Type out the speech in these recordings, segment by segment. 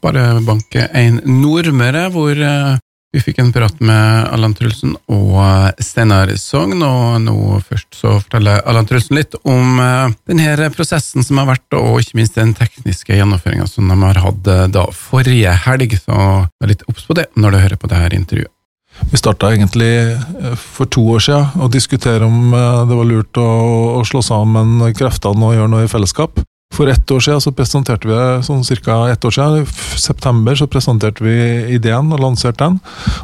Sparebank1 Nordmøre, hvor eh, vi fikk en prat med Allan Trulsen og eh, Steinar Sogn. Og nå først så forteller Allan Trulsen litt om eh, denne prosessen som har vært, og ikke minst den tekniske gjennomføringa som de har hatt da forrige helg. Så vær litt obs på det når du hører på det her intervjuet. Vi starta egentlig for to år siden å diskutere om det var lurt å slå sammen kreftene og gjøre noe i fellesskap. For ett år siden så presenterte vi sånn cirka ett år siden, i september så presenterte vi ideen og lanserte den.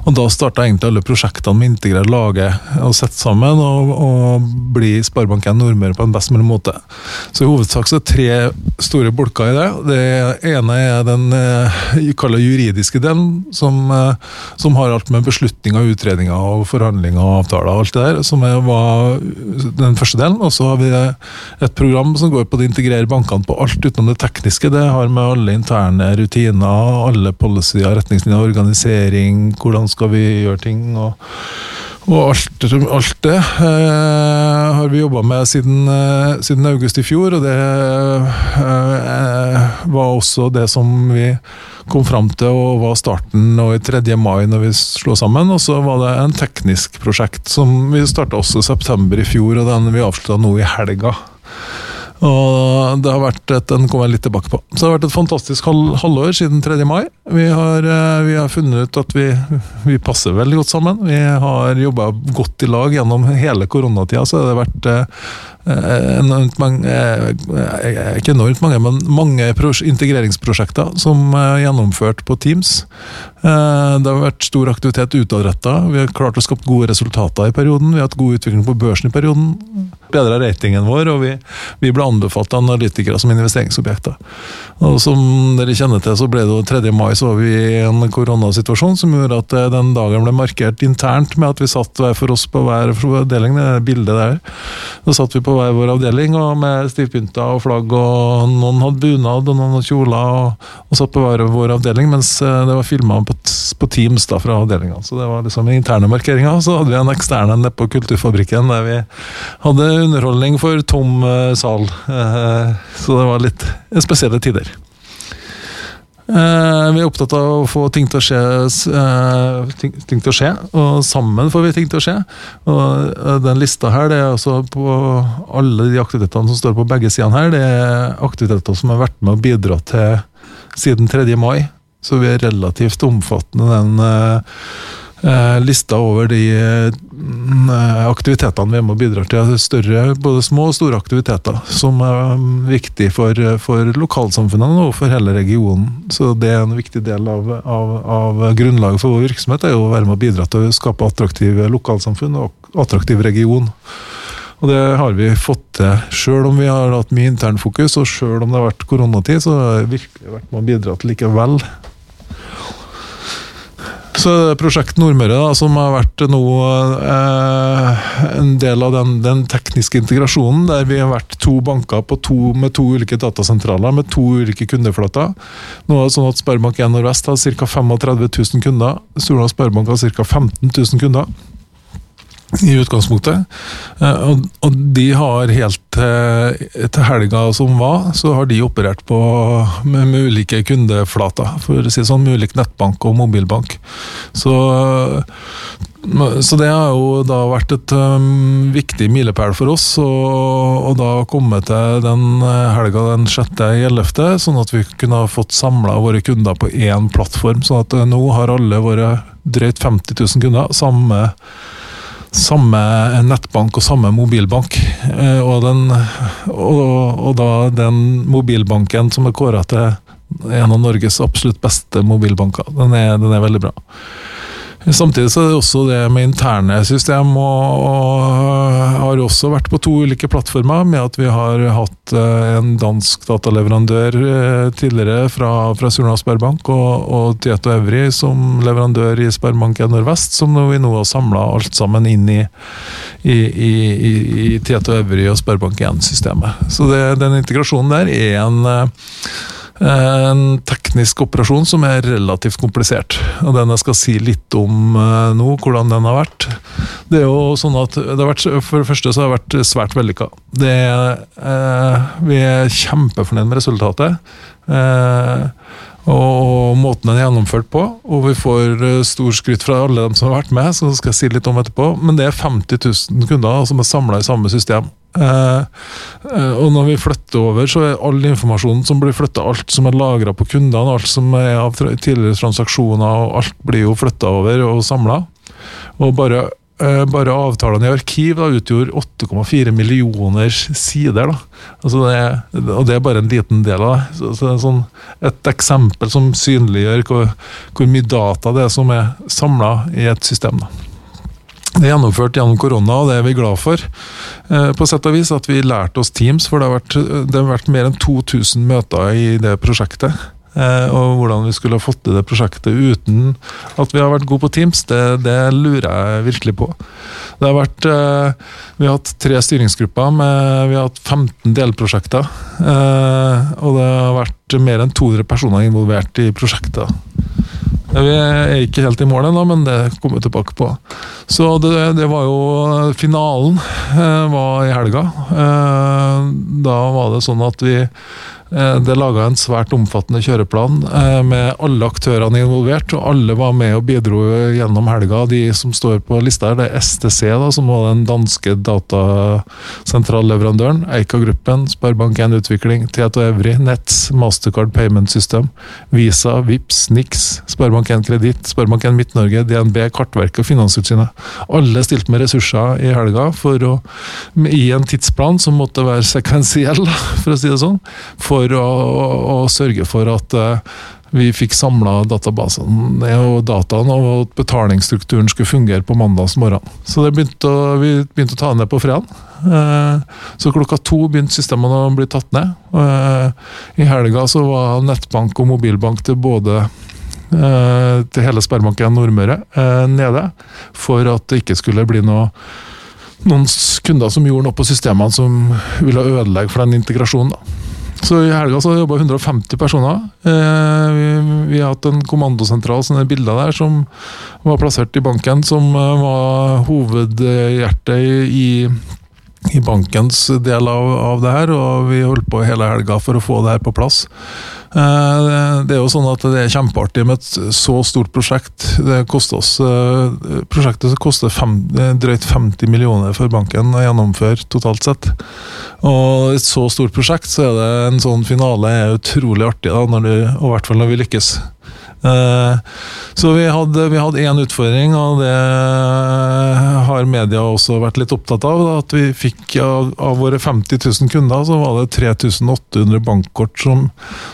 Og da starta egentlig alle prosjektene med å integrere laget og sette sammen og, og bli Sparebanken Nordmøre på en best mulig måte. Så i hovedsak så er det tre store bolker i det. Det ene er den eh, kaller juridiske delen, som, eh, som, har alt med beslutninger, utredninger og forhandlinger og avtaler og alt det der, som var den første delen. Og så har vi et program som går på å integrere bankene tankene på alt utenom det tekniske. Det har med alle interne rutiner, alle policyer, retningslinjer, organisering, hvordan skal vi gjøre ting. og og alt, alt det eh, har vi jobba med siden, eh, siden, august i fjor, og det eh, var også det som vi kom fram til og var starten og i 3. mai når vi slo sammen. Og så var det en teknisk prosjekt som vi starta også i september i fjor, og den vi avslutta nå i helga. Og det har vært et, den kommer jeg litt tilbake på. Så det har vært et fantastisk halv, halvår siden 3. mai. Vi har, eh, vi har, funnet ut at vi, vi passer veldig godt sammen. Vi har jobba godt i lag gjennom hele koronatida, så det har vært eh, enormt mange eh, Ikke enormt mange, men mange integreringsprosjekter som er gjennomført på Teams. Det har vært stor aktivitet utadretta. Vi har klart å skape gode resultater i perioden. Vi har hatt god utvikling på børsen i perioden. Bedra ratingen vår, og vi, vi ble anbefalt av analytikere som investeringsobjekter. Og Som dere kjenner til, så ble det 3. mai så var vi i en koronasituasjon som gjorde at eh, den dagen ble markert internt med at vi satt hver for oss på hver avdeling. det bildet der. Da satt vi på hver vår avdeling og med stivpynta og flagg, og noen hadde bunad og noen hadde kjoler, og, og satt på hver vår avdeling, mens eh, det var filma på, på, Teams da fra avdelinga. Så det var liksom interne markeringer. Så hadde vi en ekstern nede på Kulturfabrikken der vi hadde underholdning for tom uh, sal. Uh, så det var litt spesielle tider. Uh, vi er opptatt av å få ting til å skje, ting, ting, til å skje, og sammen får vi ting til å skje. Og Den lista her, det er altså på alle de aktivitetene som står på begge sidene her, det er aktiviteter som har vært med å bidra til siden 3. mai. Så vi er relativt omfattende den lista over de aktivitetene vi må bidra til. Større, både små og store aktiviteter som er viktig for, for lokalsamfunnene og for hele regionen. Så det er en viktig del av, av, av grunnlaget for vår virksomhet, er å være med å bidra til å skape attraktive lokalsamfunn og attraktiv region. Og det har vi fått til, sjøl om vi har hatt mye internfokus, og sjøl om det har vært koronatid, så har vi virkelig vært med å bidra til likevel. Så Prosjekt Nordmøre, da, som har vært nå eh, en del av den, den, tekniske integrasjonen, der vi har vært to banker to, med to ulike datasentraler med to ulike kundeflater. Nå er det sånn at Sparebank1 Nordvest har ca. 35 000 kunder. Surnadal Sparebank har ca. 15 000 kunder i utgangspunktet. Eh, og, de har helt til, helga som var, så har de operert på med, ulike kundeflater. For å si sånn, med ulik nettbank og mobilbank. Så, så det har jo da vært et um, viktig milepæl for oss. Og, og da komme til den helga den 6.11., sånn at vi kunne ha fått samla våre kunder på én plattform. sånn at nå har alle våre drøyt 50 000 kunder samme samme nettbank og samme mobilbank. Eh, og, den, og, og da den mobilbanken som er kåra til en av Norges absolutt beste mobilbanker. Den er, den er veldig bra. Samtidig så er det også det med interne system, og, har også vært på to ulike plattformer, med at vi har hatt eh, en dansk dataleverandør eh, tidligere fra, fra Surnadal Sparebank, og, og Tieto Evry som leverandør i Sparebank1 Nordvest, som vi nå har samla alt sammen inn i, i, i, i Tieto Evry og Sparebank1-systemet. Så det, den integrasjonen der er en en teknisk operasjon som er relativt komplisert. og Den jeg skal si litt om eh, nå, hvordan den har vært. Det er jo sånn at det har vært, For det første så har det vært svært vellykka. Eh, vi er kjempefornøyd med resultatet. Eh, og måten den er gjennomført på. Og vi får uh, stor skryt fra alle dem som har vært med, så skal jeg si litt om etterpå. Men det er 50 000 kunder som er samla i samme system. Uh, uh, og når vi flytter over, så er all informasjonen som blir flytta, alt som er lagra på kundene, alt som er av tidligere transaksjoner, og alt blir jo flytta over og samla. Og bare Eh, bare avtalene i arkiv da, utgjorde 8,4 millioner sider. Altså det, og det er bare en liten del av det. Så, så det sånn, et eksempel som synliggjør hvor, hvor, mye data det er som er samla i et system. Da. Det er gjennomført gjennom korona, og det er vi glad for. Eh, på sett og vis At vi lærte oss Teams, for det har vært, det har vært mer enn 2000 møter i det prosjektet. Eh, og hvordan vi skulle ha fått til det prosjektet uten at vi har vært gode på Teams, det, det lurer jeg virkelig på. Det har vært, eh, Vi har hatt tre styringsgrupper, med, vi har hatt 15 delprosjekter. Eh, og det har vært mer enn 200 personer involvert i prosjektet. Vi er ikke helt i mål ennå, men det kommer vi tilbake på. Så det, det var jo Finalen var i helga. Da var det sånn at vi det er laga en svært omfattende kjøreplan eh, med alle aktørene involvert. og Alle var med og bidro gjennom helga. De som står på lista, her, det er STC, da, som var den danske datasentralleverandøren. Eika-gruppen, Sparebank1 Utvikling, Tieto Evry, Nets, Mastercard Payment System, Visa, Vips, Nix, Sparebank1 Kreditt, Sparebank1 Midt-Norge, DNB, Kartverket og Finanstilsynet. Alle stilte med ressurser i helga for å, i en tidsplan som måtte være sekvensiell, for å si det sånn. for for å, å, å sørge for at uh, vi fikk samla databasen og dataen, og at betalingsstrukturen skulle fungere på mandags morgen. Så begynte å, vi begynte å ta ned på fredag. Uh, så klokka to begynte systemene å bli tatt ned. Uh, I helga så var nettbank og mobilbank til både til hele Sparebanken Nordmøre nede, for at det ikke skulle bli noe noen kunder som gjorde noe på systemene som ville ødelegge for den integrasjonen. da. Så I helga så jobba 150 personer. Eh, vi, vi, har hatt en kommandosentral sånne bilder der som var plassert i banken, som eh, var hovedhjertet i, i bankens del av, av, det her. Og vi holdt på hele helga for å få det her på plass. Eh, det er jo sånn at det er kjempeartig med et så stort prosjekt. Det koster oss, eh, prosjektet koster fem, drøyt 50 millioner for banken å gjennomføre totalt sett. Og et så stort prosjekt, så er det en sånn finale er utrolig artig, da, når du, og i hvert fall når vi lykkes. Eh, så vi hadde, vi hadde én utfordring, og det har media også vært litt opptatt av. At vi fikk av, av våre 50 000 kunder, så var det 3800 bankkort som,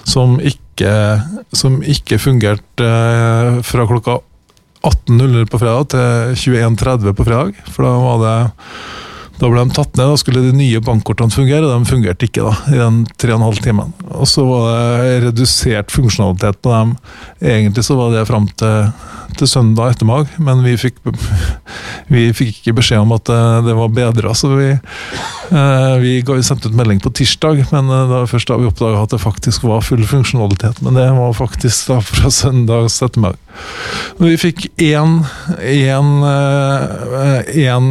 som, ikke, som ikke fungerte eh, fra klokka 18.00 på fredag til 21.30 på fredag. For da var det da ble de tatt ned, da skulle de nye bankkortene fungere, og de fungerte ikke da, i den tre og en halv timen. Og så var det redusert funksjonalitet på dem. Egentlig så var det fram til, til søndag ettermiddag, men vi fikk, vi fikk, ikke beskjed om at eh, det var bedra, så vi, eh, vi sendte ut melding på tirsdag, men da, det var først da vi oppdaga at det faktisk var full funksjonalitet. Men det var faktisk da fra søndags ettermiddag. Vi fikk én, én, én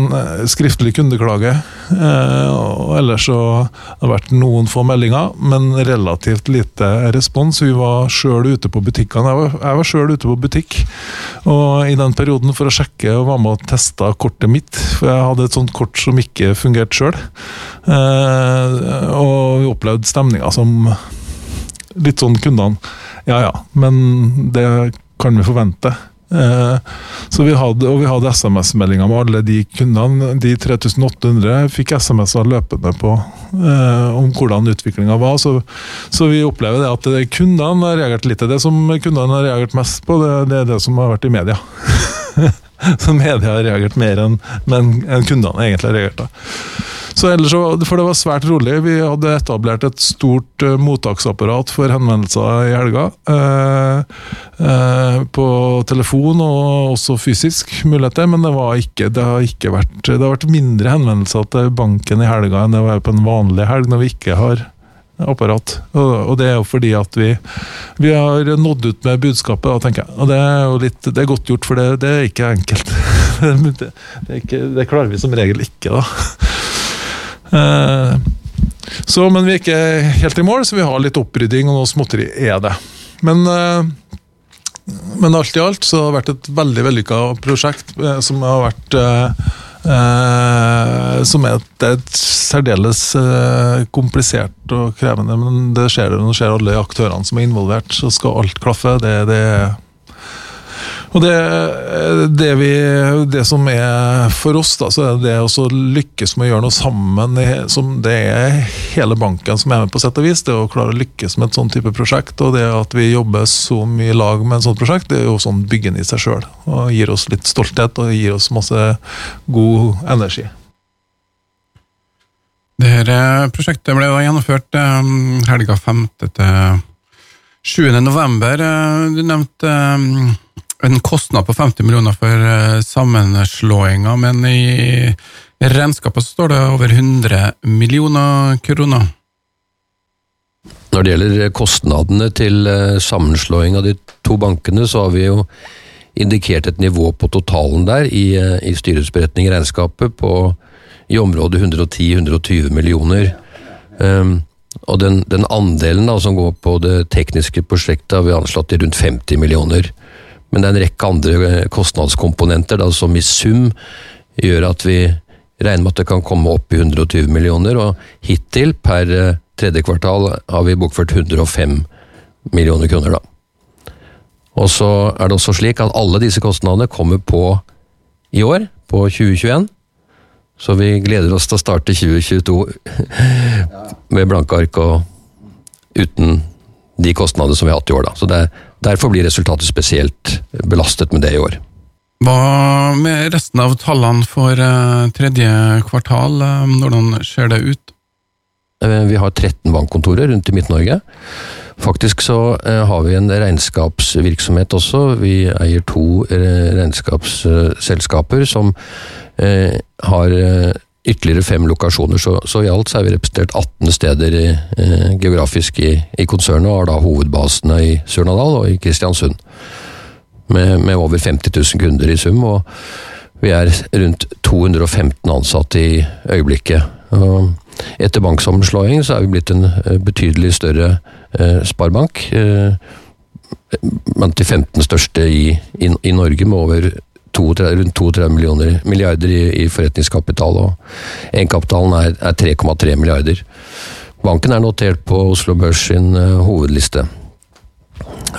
skriftlig kundeklage. Eh, og ellers så har det vært noen få meldinger, men relativt lite respons. Vi var sjøl ute på butikkene. Jeg var, var sjøl ute på butikk og i den perioden for å sjekke og var med og testa kortet mitt. For jeg hadde et sånt kort som ikke fungerte sjøl. Eh, og vi opplevde stemninga som litt sånn kundene Ja ja, men det kan vi forvente. Eh, så vi hadde, og vi hadde SMS-meldinger med alle de kundene. De 3800 fikk SMS-er løpende på eh, om hvordan utviklinga var. Så, så, vi opplever det at kundene har reagert litt. Det som kundene har reagert mest på, det, det er det som har vært i media. så media har reagert mer enn en kundene egentlig har reagert. da. Så ellers, for det var svært rolig. Vi hadde etablert et stort uh, mottaksapparat for henvendelser i helga. Uh, uh, på telefon og også fysisk muligheter, men det, ikke, det, har ikke vært, det har vært mindre henvendelser til banken i helga enn det var på en vanlig helg, når vi ikke har apparat. Og, det er jo fordi at vi, vi har nådd ut med budskapet, da, tenker jeg. Og det er jo litt, det er godt gjort, for det, det er ikke enkelt. det, er ikke, det klarer vi som regel ikke, da. Eh, så, men vi er ikke helt i mål, så vi har litt opprydding, og noe småtteri er det. Men eh, men alt i alt så har det vært et veldig vellykka prosjekt eh, som har vært eh, Som er et, et særdeles eh, komplisert og krevende, men det skjer det når det skjer alle aktørene som er involvert, så skal alt klaffe. Det, det er og det, det, vi, det, som er for oss, da, så er det å lykkes med å gjøre noe sammen. Som det er hele banken som er med, på sett og vis. Det å klare å lykkes med et sånn type prosjekt. Og det at vi jobber så mye lag med et sånt prosjekt, det er jo sånn byggende i seg sjøl. Og gir oss litt stolthet og gir oss masse god energi. Dette prosjektet ble gjennomført eh, helga 5. til 7. november. Eh, du nevnte eh, en kostnad på 50 millioner for eh, sammenslåinga, men i regnskapet står det over 100 millioner kroner. Når det gjelder kostnadene til eh, sammenslåing av de to bankene, så har vi jo indikert et nivå på totalen der i, eh, i styrets beretning i regnskapet på i området 110-120 millioner. Um, og den, den andelen da, som går på det tekniske prosjektet, har vi anslått til rundt 50 millioner. Men det er en rekke andre kostnadskomponenter da, som i sum gjør at vi regner med at det kan komme opp i 120 millioner, og hittil per eh, tredje kvartal har vi bokført 105 millioner kroner. da. Og så er det også slik at alle disse kostnadene kommer på i år, på 2021. Så vi gleder oss til å starte 2022 med blanke ark og uten de kostnadene som vi har hatt i år. Da. Så det, Derfor blir resultatet spesielt belastet med det i år. Hva med resten av tallene for eh, tredje kvartal, eh, hvordan ser det ut? Eh, vi har 13 bankkontorer rundt i Midt-Norge. Faktisk så har vi en regnskapsvirksomhet også. Vi eier to regnskapsselskaper som har ytterligere fem lokasjoner, så, så i alt så er vi representert 18 steder eh, geografisk i, i, konsernet, og har da hovedbasene i Surnadal og i Kristiansund. Med, med, over 50 000 kunder i sum, og vi er rundt 215 ansatte i øyeblikket. Og etter banksammenslåing så er vi blitt en eh, betydelig større eh, sparebank. Eh, blant de 15 største i, i, i Norge, med over 32, rundt 32 millioner, milliarder i, i, forretningskapital, og egenkapitalen er, er 3,3 milliarder. Banken er notert på Oslo Børs sin uh, hovedliste.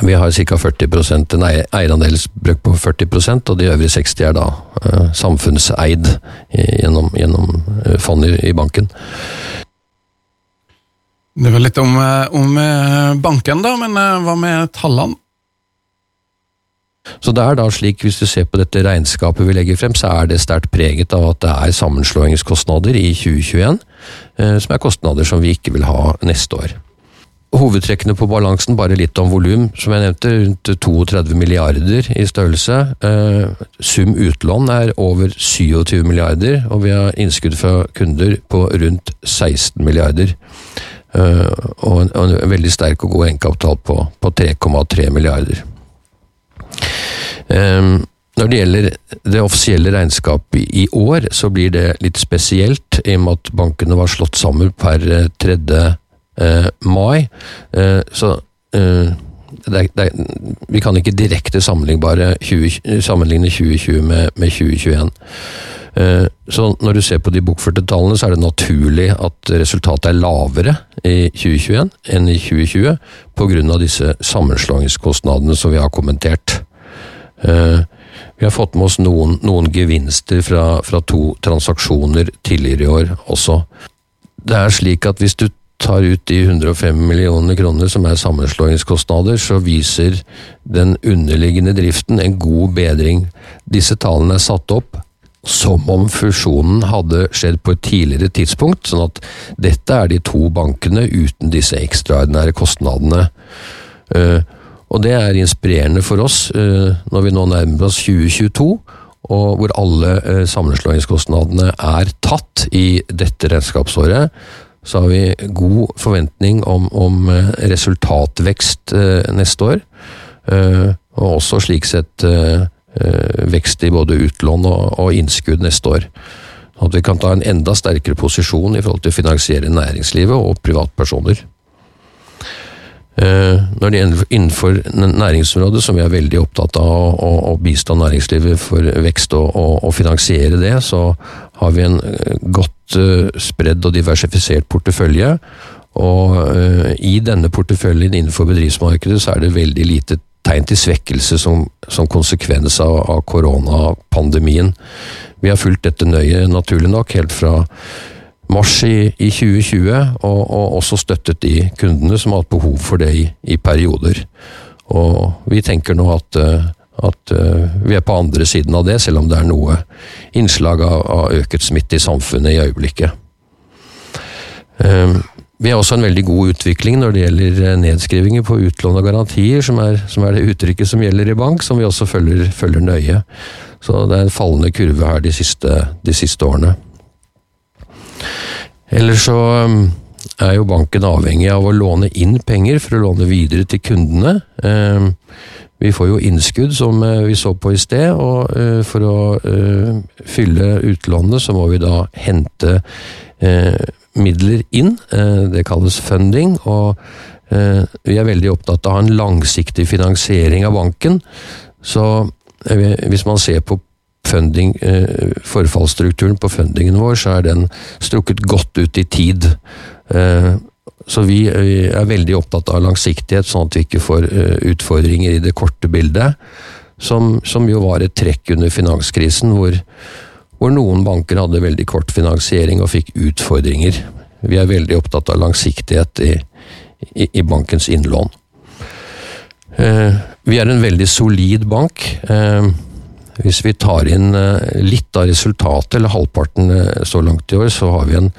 Vi har ca. 40% en eierandelsbrøk på 40% og de øvrige 60 er da uh, samfunnseid gjennom, gjennom uh, fond i, i, banken. Det var litt om, om banken, da, men hva med tallene? Så det er da slik, hvis du ser på dette regnskapet vi legger frem, så er det sterkt preget av at det er sammenslåingskostnader i 2021, eh, som er kostnader som vi ikke vil ha neste år. Hovedtrekkene på balansen, bare litt om volum. Som jeg nevnte, rundt 32 milliarder i størrelse. Eh, sum utlån er over 27 milliarder, og vi har innskudd fra kunder på rundt 16 milliarder. Eh, og en, veldig sterk og god egenkapital på, på 3,3 milliarder. Ehm, når det gjelder det offisielle regnskapet i år, så blir det litt spesielt, i og med at bankene var slått sammen per 3. Eh, eh, mai. Eh, så det er, det er, vi kan ikke direkte sammenligne 20, sammenligne 2020 med, med 2021. Så når du ser på de bokførte tallene, så er det naturlig at resultatet er lavere i 2021 enn i 2020, pga. disse sammenslåingskostnadene som vi har kommentert. Eh, vi har fått med oss noen, noen gevinster fra, fra, to transaksjoner tidligere i år også. Det er slik at hvis du tar ut de 105 millioner kroner som er sammenslåingskostnader, så viser den underliggende driften en god bedring. Disse tallene er satt opp som om fusjonen hadde skjedd på et tidligere tidspunkt, sånn at dette er de to bankene uten disse ekstraordinære kostnadene. Uh, og det er inspirerende for oss eh, når vi nå nærmer oss 2022, og hvor alle eh, sammenslåingskostnadene er tatt i dette regnskapsåret. Så har vi god forventning om, om eh, resultatvekst neste år, og også slik sett vekst i både utlån og, og innskudd neste år. At vi kan ta en enda sterkere posisjon i forhold til å finansiere næringslivet og privatpersoner. Når det gjelder innenfor næringsområdet, som vi er veldig opptatt av å, bistå næringslivet for vekst og, og, og, finansiere det, så har vi en godt spredd og diversifisert portefølje. Og i denne porteføljen innenfor bedriftsmarkedet så er det veldig lite tegn til svekkelse som, som konsekvens av, av koronapandemien. Vi har fulgt dette nøye, naturlig nok, helt fra mars i, i 2020, og, og, også støttet de kundene som har hatt behov for det i, i perioder. Og vi tenker nå at, eh, at uh, vi er på andre siden av det, selv om det er noe innslag av, av øket smitte i samfunnet i øyeblikket. Um, vi har også en veldig god utvikling når det gjelder eh, nedskrivinger på utlån og garantier, som er, som er, det uttrykket som gjelder i bank, som vi også følger, følger nøye. Så det er en fallende kurve her de siste, de siste årene. Ellers så um, er jo banken avhengig av å låne inn penger for å låne videre til kundene. Um, vi får jo innskudd, som uh, vi så på i sted, og uh, for å uh, fylle utlånene så må vi da hente midler inn. Det kalles funding. og vi er veldig opptatt av en langsiktig finansiering av banken. Så hvis man ser på funding, forfallsstrukturen på fundingen vår, så er den strukket godt ut i tid. Så vi er veldig opptatt av langsiktighet, sånn at vi ikke får utfordringer i det korte bildet. Som, som jo var et trekk under finanskrisen, hvor hvor noen banker hadde veldig kort finansiering og fikk utfordringer. Vi er veldig opptatt av langsiktighet i, i, i bankens innlån. Eh, vi er en veldig solid bank. Hvis vi tar inn eh, litt av resultatet, eller halvparten eh, så langt i år, så har vi en,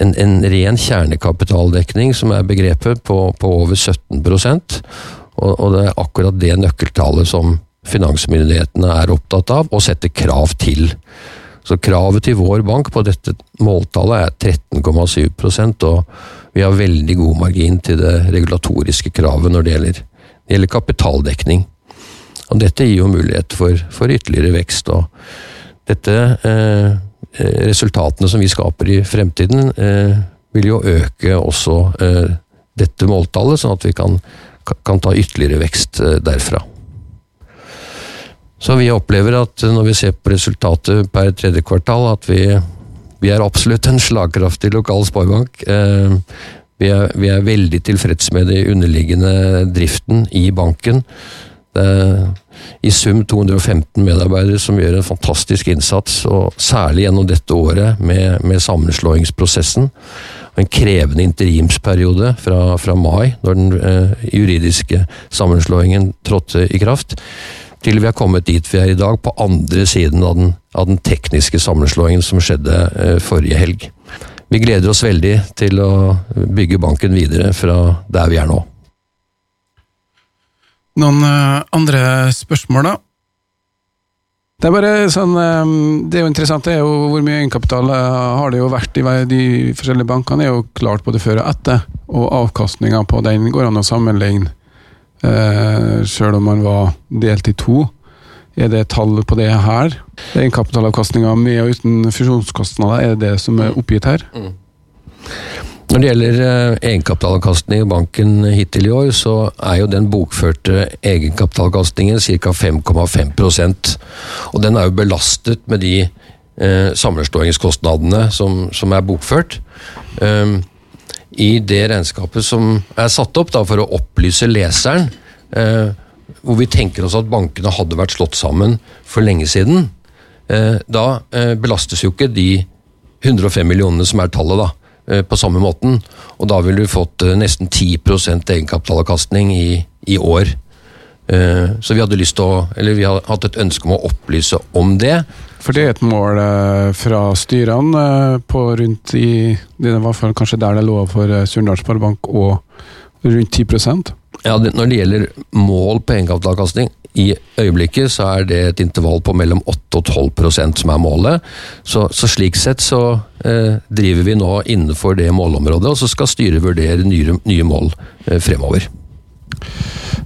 en, en ren kjernekapitaldekning, som er begrepet, på, på over 17 og, og det er akkurat det nøkkeltallet som finansmyndighetene er opptatt av, og setter krav til. Så kravet til vår bank på dette måltallet er 13,7% og vi har veldig god margin til det regulatoriske kravet når det gjelder, det gjelder kapitaldekning. Og dette gir jo mulighet for, for ytterligere vekst. og dette eh, Resultatene som vi skaper i fremtiden, eh, vil jo øke også eh, dette måltallet, sånn at vi kan, kan ta ytterligere vekst eh, derfra. Så vi opplever at når vi ser på resultatet per tredje kvartal, at vi, vi er absolutt en slagkraftig lokal sparebank. Eh, vi er, vi er, veldig tilfreds med den underliggende driften i banken. Det er i sum 215 medarbeidere som gjør en fantastisk innsats, og særlig gjennom dette året med, med sammenslåingsprosessen. En krevende interimsperiode fra, fra mai, når den eh, juridiske sammenslåingen trådte i kraft til vi har kommet dit vi er i dag, på andre siden av den, av den tekniske sammenslåingen som skjedde eh, forrige helg. Vi gleder oss veldig til å bygge banken videre fra der vi er nå. Noen uh, andre spørsmål, da? Det er bare sånn, um, det er jo interessant det er jo hvor mye egenkapital uh, har det jo vært i de forskjellige bankene. er jo klart både før og etter, og avkastninga på den går an å sammenligne Eh, Sjøl om man var delt i to. Er det tall på det her? Egenkapitalavkastninga med og uten fusjonskostnader, er det det som er oppgitt her? Mm. Når det gjelder uh, egenkapitalavkastning i banken hittil i år, så er jo den bokførte egenkapitalavkastningen ca. 5,5% Og den er jo belastet med de eh, sammenslåingskostnadene som, som, er bokført. Um, i det regnskapet som er satt opp da, for å opplyse leseren, eh, hvor vi tenker oss at bankene hadde vært slått sammen for lenge siden, eh, da eh, belastes jo ikke de 105 millionene som er tallet, da, eh, på samme måten. Og da ville du fått eh, nesten 10% egenkapitalavkastning i, i år. Eh, så vi hadde lyst til å, eller vi har hatt et ønske om å opplyse om det. For det er et mål eh, fra styrene eh, på rundt i i hvert fall kanskje der det lå for Surndalsparebank og rundt 10 Ja, Når det gjelder mål på egenkapitalavkastning, i øyeblikket så er det et intervall på mellom 8 og 12% som er målet. Så, så slik sett så eh, driver vi nå innenfor det målområdet, og så skal styret vurdere nye, nye mål eh, fremover.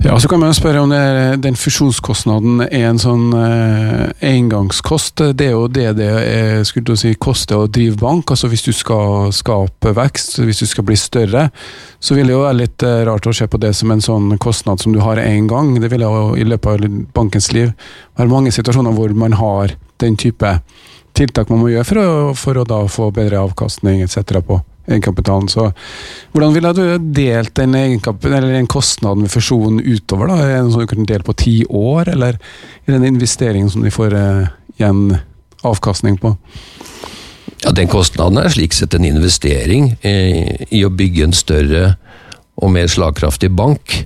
Ja, så kan man spørre om det, den fusjonskostnaden er en sånn eh, engangskost. Det er jo det det er, skulle si, koster å drive bank. altså Hvis du skal skape vekst, hvis du skal bli større, så vil det jo være litt eh, rart å se på det som en sånn kostnad som du har én gang. Det vil jo i løpet av bankens liv være mange situasjoner hvor man har den type tiltak man må gjøre for å, for å da få bedre avkastning etc. på egenkapitalen. Så hvordan ville du delt den, den kostnaden ved fusjonen utover? da? Er det noe som du kan dele på ti år, eller er det en investering som de får eh, igjen avkastning på? Ja, Den kostnaden er slik sett en investering eh, i å bygge en større og mer slagkraftig bank.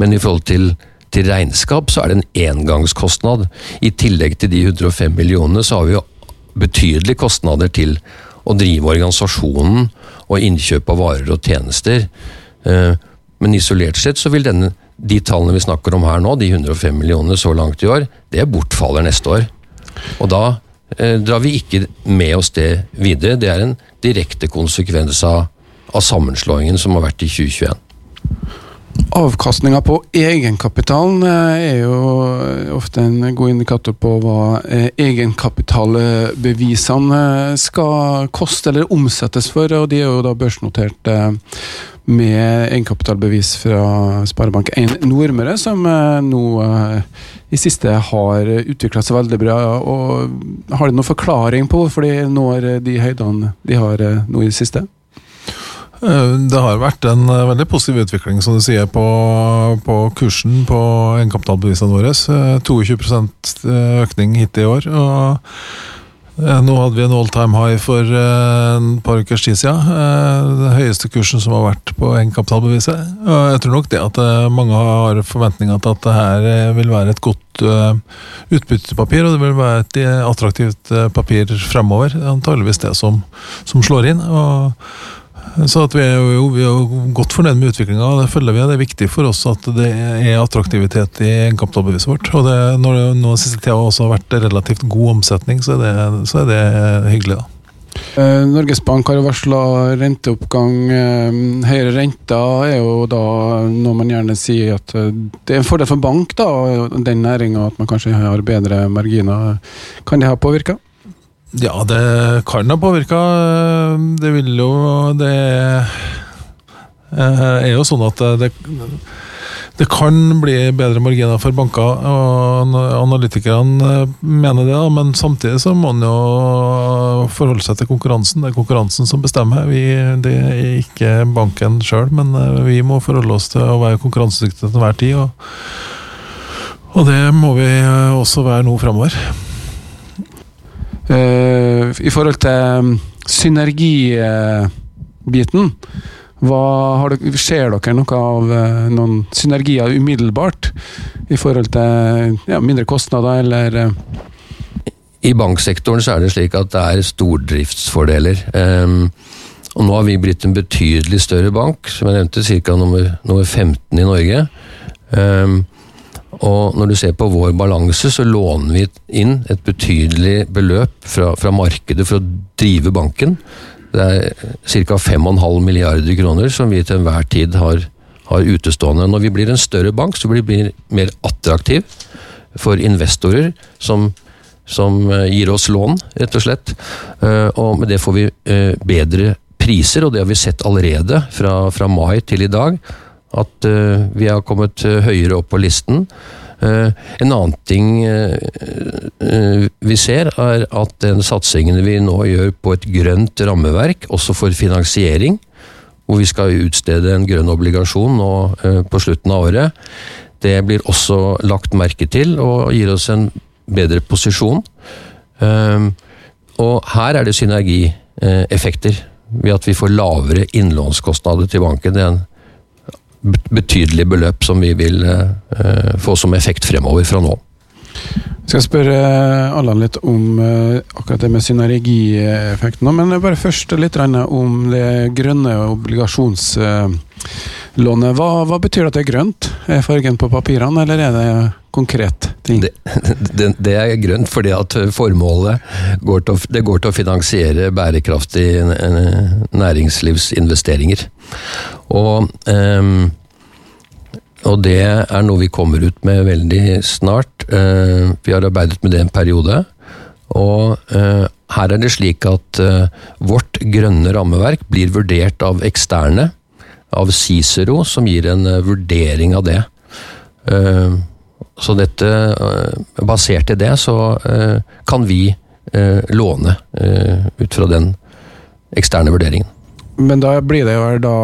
Men i forhold til, til regnskap så er det en engangskostnad. I tillegg til de 105 millionene så har vi jo betydelige kostnader til å drive organisasjonen og innkjøp av varer og tjenester. Eh, men isolert sett så vil denne, de tallene vi snakker om her nå, de 105 millionene så langt i år, det bortfaller neste år. Og da eh, drar vi ikke med oss det videre. Det er en direkte konsekvens av, av sammenslåingen som har vært i 2021. Avkastninga på egenkapitalen eh, er jo ofte en god indikator på hva eh, egenkapitalbevisene eh, skal koste eller omsettes for, og de er jo da børsnotert med egenkapitalbevis fra Sparebank1 Nordmøre, som nå i siste har utvikla seg veldig bra. og Har de noen forklaring på hvorfor de når de høydene de har nå i det siste? Eh, det har vært en eh, veldig positiv utvikling som du sier, på, på kursen på egenkapitalbevisene våre. 22 eh, økning hittil i år. og nå hadde vi en all time high for et par ukers tid siden. Den høyeste kursen som har vært på egenkapitalbeviset. Og jeg tror nok det at mange har forventninger til at det her vil være et godt utbyttepapir, og det vil være et attraktivt papir fremover. Antageligvis det som, som slår inn. og så vi er, jo, vi er godt fornøyd med utviklinga. Det følger vi. Det er viktig for oss at det er attraktivitet i egenkapitalbeviset vårt. Og det, når det nå siste tida også har vært relativt god omsetning, så er det, så er det hyggelig. da. Eh, Norges Bank har varsla renteoppgang. Eh, høyere renter er jo da noe man gjerne sier at eh, det er en fordel for bank, da, den næringa, at man kanskje har bedre marginer. Kan det ha påvirka? Ja, det kan ha påvirka. Det vil jo Det er jo sånn at det, det kan bli bedre marginer for banker, og analytikerne mener det. Men samtidig så må man jo forholde seg til konkurransen. Det er konkurransen som bestemmer. Vi, det er ikke banken sjøl, men vi må forholde oss til å være konkurransedyktige til enhver tid. Og, og det må vi også være nå framover. Uh, I forhold til um, synergibiten, hva, ser dere noe av uh, noen synergier umiddelbart? I forhold til ja, mindre kostnader, eller uh? I banksektoren så er det slik at det er stordriftsfordeler. Um, og nå har vi blitt en betydelig større bank, som jeg nevnte, ca. Nummer, nummer 15 i Norge. Um, og når du ser på vår balanse, så låner vi inn et betydelig beløp fra, fra markedet for å drive banken. Det er ca. 5,5 milliarder kroner som vi til enhver tid har, har, utestående. Når vi blir en større bank, så blir vi mer attraktiv for investorer som, som eh, gir oss lån, rett og slett. Eh, og med det får vi eh, bedre priser, og det har vi sett allerede fra, fra mai til i dag at uh, vi har kommet uh, høyere opp på listen. Uh, en annen ting vi ser, er at den satsingen vi nå gjør på et grønt rammeverk, også for finansiering, hvor vi skal utstede en grønn obligasjon nå på slutten av året, det blir også lagt merke til og gir oss en bedre posisjon. Og her er det synergieffekter ved at vi får lavere innlånskostnader til banken. Det er en betydelig beløp som vi vil uh, få som effekt fremover fra nå. Jeg skal spørre Allan litt om akkurat det med synergieffekten, men bare først litt om det grønne obligasjonslånet. Hva, hva, betyr det at det er grønt? Er fargen på papirene, eller er det konkret ting? Det, det, det er grønt fordi at formålet går til, det går til å finansiere bærekraftige næringslivsinvesteringer. Og um, Og det er noe vi kommer ut med veldig snart. Uh, vi har arbeidet med det en periode. Og uh, her er det slik at uh, vårt grønne rammeverk blir vurdert av eksterne, av Cicero, som gir en vurdering av det. Så dette, basert i det, så kan vi låne ut fra den eksterne vurderingen. Men da blir det jo da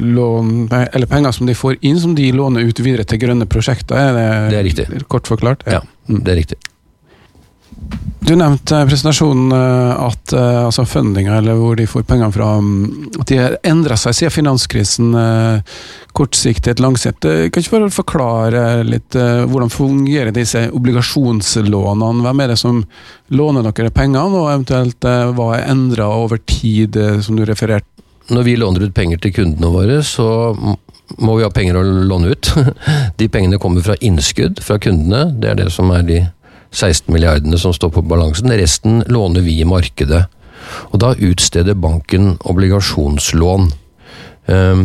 lån, eller penger som de får inn, som de låner ut videre til grønne prosjekter? Er det, det er riktig. Kort forklart? Ja, ja det er riktig. Du nevnte i presentasjonen eh, at eh, altså fundinga, eller hvor de får pengene fra, mm, at de har endra seg siden finanskrisen. Eh, kortsiktig, langsiktig. Kan ikke bare forklare litt hvordan fungerer disse obligasjonslånene? Hvem er det som låner dere pengene, og eventuelt hva er endra over tid, som du refererte når vi låner ut penger til kundene våre, så må vi ha penger å låne ut. De pengene kommer fra innskudd fra kundene. Det er det som er de 16 milliardene som står på balansen. Resten låner vi i markedet. Og da utsteder banken obligasjonslån. Um,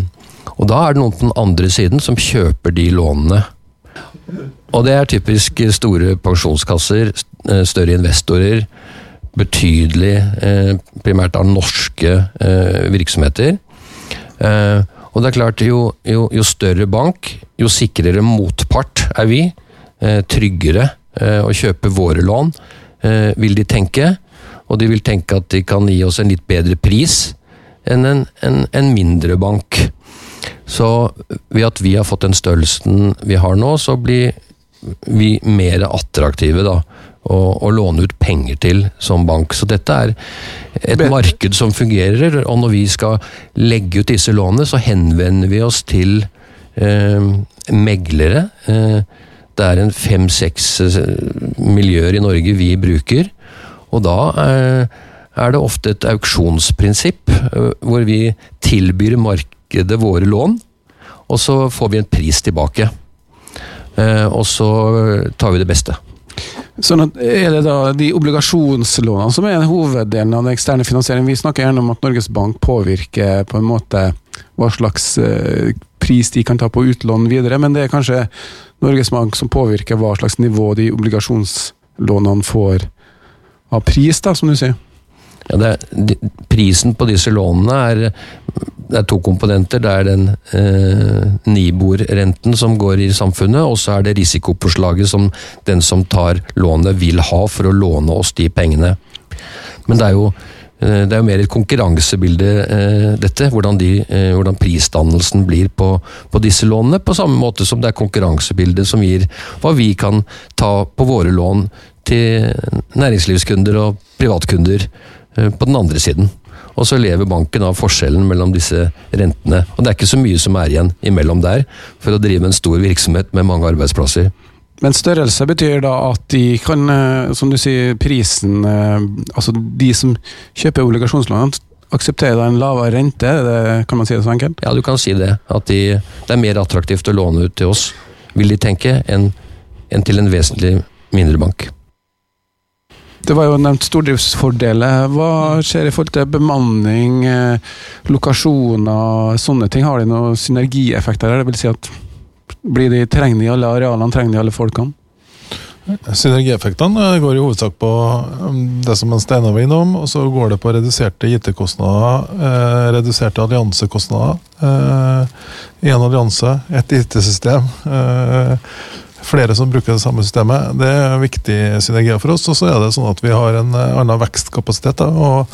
og da er det noen på den andre siden som kjøper de lånene. Og det er typisk store pensjonskasser, eh, større investorer betydelig, eh, primært av norske eh, virksomheter. Eh, og det er klart, jo, jo, jo, større bank, jo sikrere motpart er vi. tryggere å kjøpe våre lån, vil de tenke. Og de vil tenke at de kan gi oss en litt bedre pris enn en, en, en mindre bank. Så ved at vi har fått den størrelsen vi har nå, så blir vi mer attraktive, da å, å, låne ut penger til som bank. Så dette er et Men. marked som fungerer, og når vi skal legge ut disse lånene, så henvender vi oss til eh, meglere. Eh, det er en fem-seks eh, miljøer i Norge vi bruker, og da eh, er det ofte et auksjonsprinsipp, eh, hvor vi tilbyr markedet våre lån, og så får vi en pris tilbake. Og så tar vi det beste. Sånn at Er det da de obligasjonslånene som er hoveddelen av den eksterne finansieringen? Vi snakker gjerne om at Norges Bank påvirker på en måte hva slags pris de kan ta på utlån videre, men det er kanskje Norges Bank som påvirker hva slags nivå de obligasjonslånene får av pris, da, som du sier? Ja, er, prisen på disse lånene er, det er to komponenter. Det er den eh, Nibor-renten som går i samfunnet, og så er det risikopåslaget som den som tar lånet vil ha for å låne oss de pengene. Men det er jo, det er jo mer et konkurransebilde, eh, dette. Hvordan, de, eh, hvordan, prisdannelsen blir på, på, disse lånene. På samme måte som det er konkurransebildet som gir hva vi kan ta på våre lån til næringslivskunder og privatkunder Eh, på den andre siden. Og så lever banken av forskjellen mellom disse rentene. Og det er ikke så mye som er igjen imellom der, for å drive en stor virksomhet med mange arbeidsplasser. Men størrelse betyr da at de kan, eh, som du sier, prisen eh, Altså de som kjøper obligasjonslån, aksepterer da en lavere rente? Det, kan man si det så enkelt? Ja, du kan si det. At de, det er mer attraktivt å låne ut til oss, vil de tenke, enn, en til en vesentlig mindre bank. Det var jo nevnt stordriftsfordeler. Hva skjer i forhold til bemanning, eh, lokasjoner, sånne ting? Har de noen synergieffekter? Det vil si at blir de, trengende i alle arealene, trengende i alle folkene? Synergieffektene går i hovedsak på um, det som Steinar var innom, og så går det på reduserte IT-kostnader, eh, reduserte alliansekostnader. Én eh, allianse, ett IT-system. Eh, flere som bruker det samme systemet. Det er viktig synergier for oss. Og så er det sånn at vi har en eh, annen vekstkapasitet. Da, og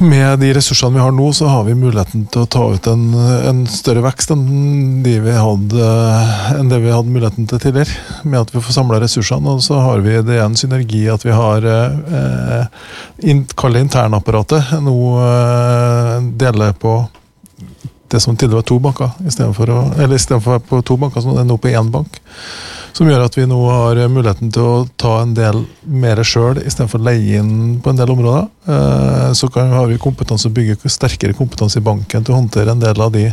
med de ressursene vi har nå, så har vi muligheten til å ta ut en, en større vekst enn, de hadde, enn, det vi hadde muligheten til tidligere. Med at vi får samla ressursene. Og så har vi det en synergi at vi har eh, in, Kall det internapparatet. Nå eh, deler på det som tidligere var to banker, istedenfor å, være på to banker, det er nå på én bank. Som gjør at vi nå har muligheten til å ta en del mer sjøl, istedenfor å leie inn på en del områder. Eh, så kan, har vi kompetanse å bygge sterkere kompetanse i banken til å håndtere en del av de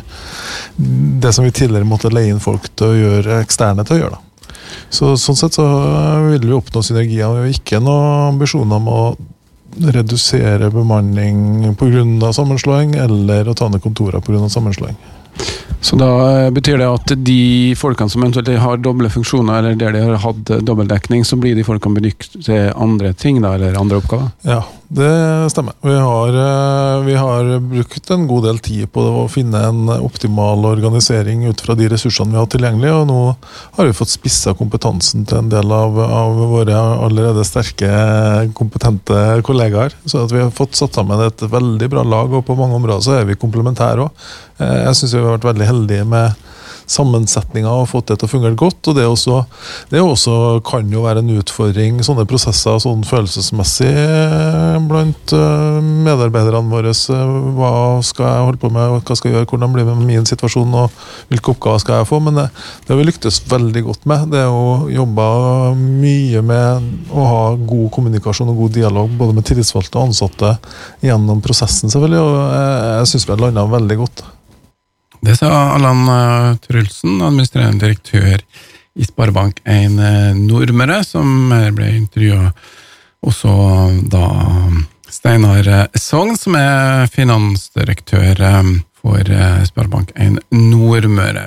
det som vi tidligere måtte leie inn folk til å gjøre eksterne til å gjøre. Da. Så, sånn sett så vil vi oppnå synergier. Vi har ikke noen ambisjoner om å redusere bemanning pga. sammenslåing, eller å ta ned kontorer pga. sammenslåing. Så da eh, betyr det at de folkene som eventuelt har doble funksjoner, eller der de har hatt eh, dobbeltdekning, så blir de folkene benyttet til andre ting, da, eller andre oppgaver? Ja, det stemmer. Vi har, eh, vi har brukt en god del tid på å finne en optimal organisering ut fra de ressursene vi har tilgjengelig, og nå har vi fått spissa kompetansen til en del av, av våre allerede sterke, kompetente kollegaer. Så vi har fått satt sammen et veldig bra lag, og på mange områder så er vi komplementære òg. Jeg syns vi har vært veldig heldige med sammensetninga og fått det til å fungere godt. og Det, også, det også kan jo være en utfordring, sånne prosesser sånn følelsesmessig eh, blant eh, medarbeiderne våre. Hva skal jeg holde på med, hva skal jeg gjøre, hvordan blir det med min situasjon og hvilke oppgaver skal jeg få? Men det, det har vi lyktes veldig godt med. Det å jobbe mye med å ha god kommunikasjon og god dialog både med tillitsvalgte og ansatte gjennom prosessen, selvfølgelig. og jeg syns vi har landa veldig godt. Det sa Allan uh, Trulsen, administrerende direktør i Sparebank1 uh, Nordmøre, som ble intervjua. Også da Steinar Sogn, som er finansdirektør for Sparebank1 Nordmøre.